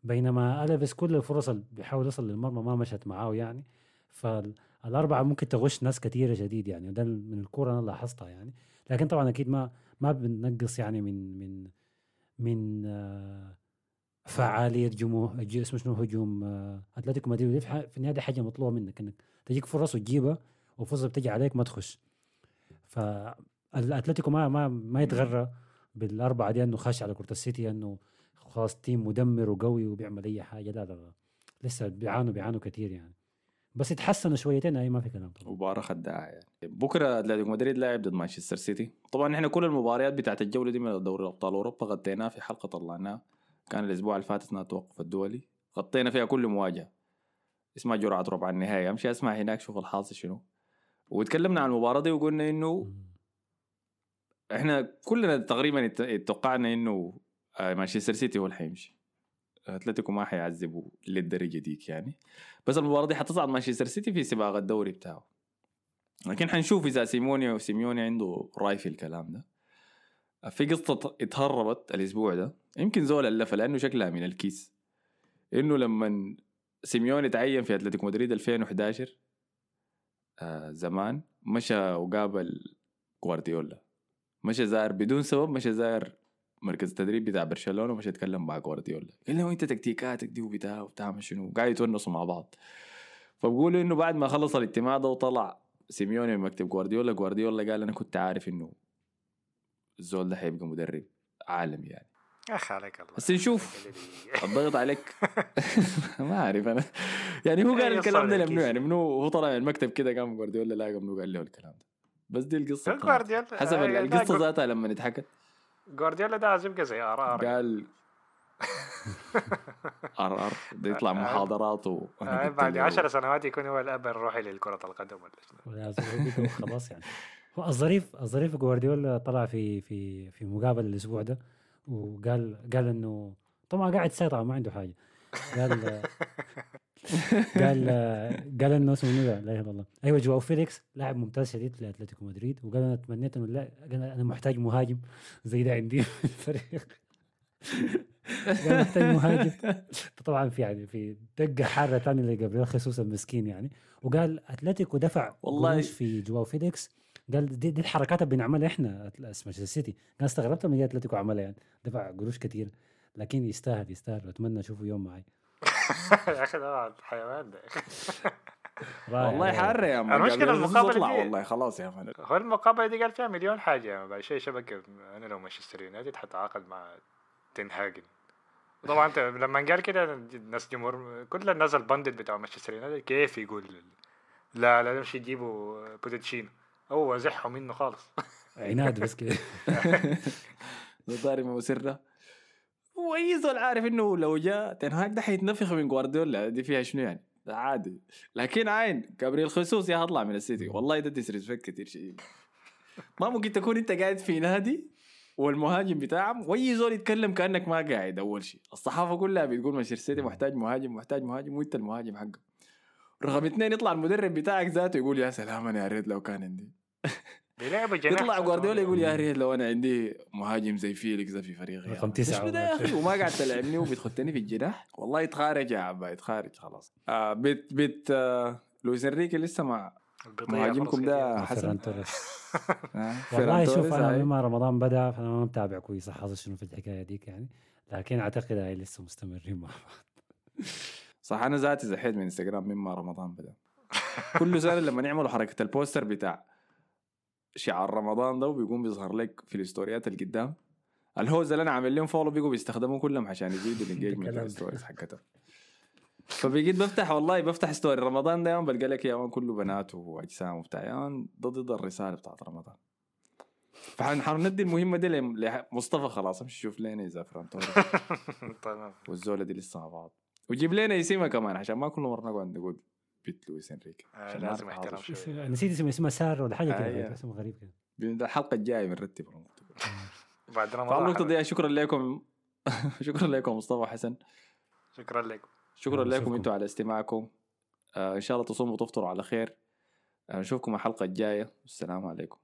بينما ألفس كل الفرص اللي بيحاول يصل للمرمى ما مشت معاه يعني. فالأربعة ممكن تغش ناس كثيرة شديد يعني وده من الكورة أنا لاحظتها يعني. لكن طبعا أكيد ما ما بننقص يعني من من من آه، فعالية جمهور اسمه شنو هجوم آه، أتلتيكو مدريد. في النهاية حاجة مطلوبة منك إنك تجيك فرص وتجيبها وفرصة بتجي عليك ما تخش. فالأتلتيكو ما ما ما يتغرى بالأربعة دي إنه خش على كرة السيتي إنه خلاص team مدمر وقوي وبيعمل أي حاجة. لا لا لسه بيعانوا بيعانوا كثير يعني. بس يتحسنوا شويتين أي ما في كلام طبعا. مباراة خداعة يعني. بكرة أتلتيكو مدريد لاعب ضد مانشستر سيتي. طبعا إحنا كل المباريات بتاعت الجولة دي من دوري ابطال أوروبا غطيناها في حلقة طلعناها. كان الأسبوع اللي فات أثناء التوقف الدولي. غطينا فيها كل مواجهة. اسمها قرعة ربع النهائي امشي أسمع هناك شوف الحاصل شنو. وتكلمنا عن المباراة دي وقلنا إنه. إحنا كلنا تقريبا اتوقعنا إنه آه، مانشستر سيتي هو اللي حيمشي. أتلتيكو ما حيعذبوا للدرجة ديك يعني. بس المباراة دي حتصعد مانشستر سيتي في سباق الدوري بتاعه. لكن حنشوف إذا سيميوني وسيميوني عنده رأي في الكلام ده. في قصة اتهربت الأسبوع ده يمكن زول ألفها لأنه شكلها من الكيس. إنه لما سيميوني تعين في أتلتيكو مدريد 2011 آه زمان مشى وقابل جوارديولا مشى زار بدون سبب مشى زار مركز التدريب بتاع برشلونة ومشى يتكلم مع جوارديولا قال له أنت تكتيكاتك دي وبتاع وبتعمل شنو قاعد يتونسوا مع بعض. فبقولوا إنه بعد ما خلص الاجتماع ده وطلع سيميوني من مكتب جوارديولا جوارديولا قال أنا كنت عارف إنه الزول ده حيبقى مدرب عالمي يعني. أخي عليك الله بس نشوف. الضغط [laughs] عليك. [laughs] [laughs] ما أعرف أنا. يعني هو قال إيه، الكلام ده لمنو. يعني؟ منو؟ هو طلع من المكتب كده قام جوارديولا لا منو قال له الكلام ده. بس دي القصة جوارديولا حسب آه، القصة ذاتها لما اتحكت جوارديولا ده عايز يبقى زي آر. قال آر آر ده يطلع آه، محاضرات و R بعد 10 سنوات يكون هو الأب الروحي للكره القدم ولا خلاص يعني. الظريف الظريف جوارديولا طلع في في في مقابلة الأسبوع ده وقال قال إنه طبعا قاعد يسيطر ما عنده حاجة. قال [laughs] قال قال إنه اسمه منو؟ لا إله إلا الله. أيوه جواو فيليكس لاعب ممتاز شديد لأتلتيكو مدريد وقال أنا تمنيت إنه لا قال أنا محتاج مهاجم زي ده عندي [laughs] في الفريق. قال محتاج مهاجم. طبعا في يعني في دقة حارة ثانية لجابريل خيسوس المسكين يعني. وقال أتلتيكو دفع والله- في جواو فيليكس. قال دي, دي الحركات اللي بنعملها إحنا اسمه مانشستر سيتي قال استغربت لما جاء أتلتيكو عملها يعني. دفع قروش كثير لكن يستاهل يستاهل. واتمنى أشوفه يوم معي. [laughs] يا أخي ده حيوان ده. [laughs] والله. حار يا man المشكلة قال له المقابلة اطلع دي- والله. خلاص يا man هو المقابلة دي قال فيها مليون حاجة. يعني بعد شيء شبكة أنا لو مانشستر يونايتد حتعاقد مع تنهاجن طبعا أنت لما قال كده الناس جمهور كل الناس البندت بتاع مانشستر يونايتد كيف يقول؟ لا لا نمشي نجيبوا بوتشينو هو زحوا منه خالص. عناد بس كده. [laughs] طاري مسرة واي زول عارف إنه لو جاء تنهاك ده حيتنفخ من جوارديولا دي فيها شنو يعني؟ عادي. لكن عين جابريل خصوص يا هطلع من السيتي. والله ده ديسريسبكت كثير شديد. ما ممكن تكون أنت قاعد في نادي والمهاجم بتاعهم وأي زول يتكلم كأنك ما قاعد أول شيء. الصحافة كلها بتقول مانشستر سيتي محتاج مهاجم محتاج مهاجم وأنت المهاجم حقه. رقم اثنين يطلع المدرب بتاعك ذاته يقول يا سلام أنا يا ريت لو كان عندي. بيلعبوا جناح يطلع جوارديولا يقول يا ريت لو أنا عندي مهاجم زي فيليكس ده في فريقي رقم تسعة شنو ده يا أخي؟ وما قاعد [laughs] تلعبني وبتخدني في الجناح؟ والله يتخارج يا عبا يتخارج خلاص. آه بت بت آه لويس إنريكي لسه مع مهاجمكم ده. حسن. [laughs] والله شوف أنا. مما رمضان بدأ فأنا ما متابع كويس حاصل شنو في الحكاية ديك يعني. لكن أعتقد هاي لسه مستمرين مع بعض. [laughs] صح أنا ذاتي زحيت من انستغرام مما رمضان بدأ. كل سنة لما نعملوا حركة ال poster بتاع شعار رمضان ده وبيقوم بيظهر لك في الستوريات اللي قدام. الهوز اللي أنا عامل لهم follow بيقوا بيستخدموا كلهم عشان يزيدوا ال [laughs] engagement. ال stories حقتهم. فبقيت بفتح والله بفتح ستوري رمضان ده يوم بلقى لك يا كله بنات وأجسام وبتاع ده ضد الرسالة بتاعت رمضان. فحندي المهمة دي لم- لمصطفى خلاص امشي شوف لنا اذا فران توريس تمام والزولة دي لسه مع بعض. وجيب لنا اسمها كمان عشان ما كل مره نقعد نقول بيت لويس إنريكي. آه، عشان لازم احترام حاصل شو. شوية. نسيت اسمه اسمه سار ولا حاجة آه، كده. اسمه غريب كده الحلقة الجاية بنرتب بعد فعلى رمضان النقطه دي شكرا لكم. [laughs] شكرا لكم مصطفى حسن. شكرا لكم. شكرا لكم. أنتم على استماعكم. آه إن شاء الله تصوموا وتفطروا على خير. آه نشوفكم الحلقة الجاية. والسلام عليكم.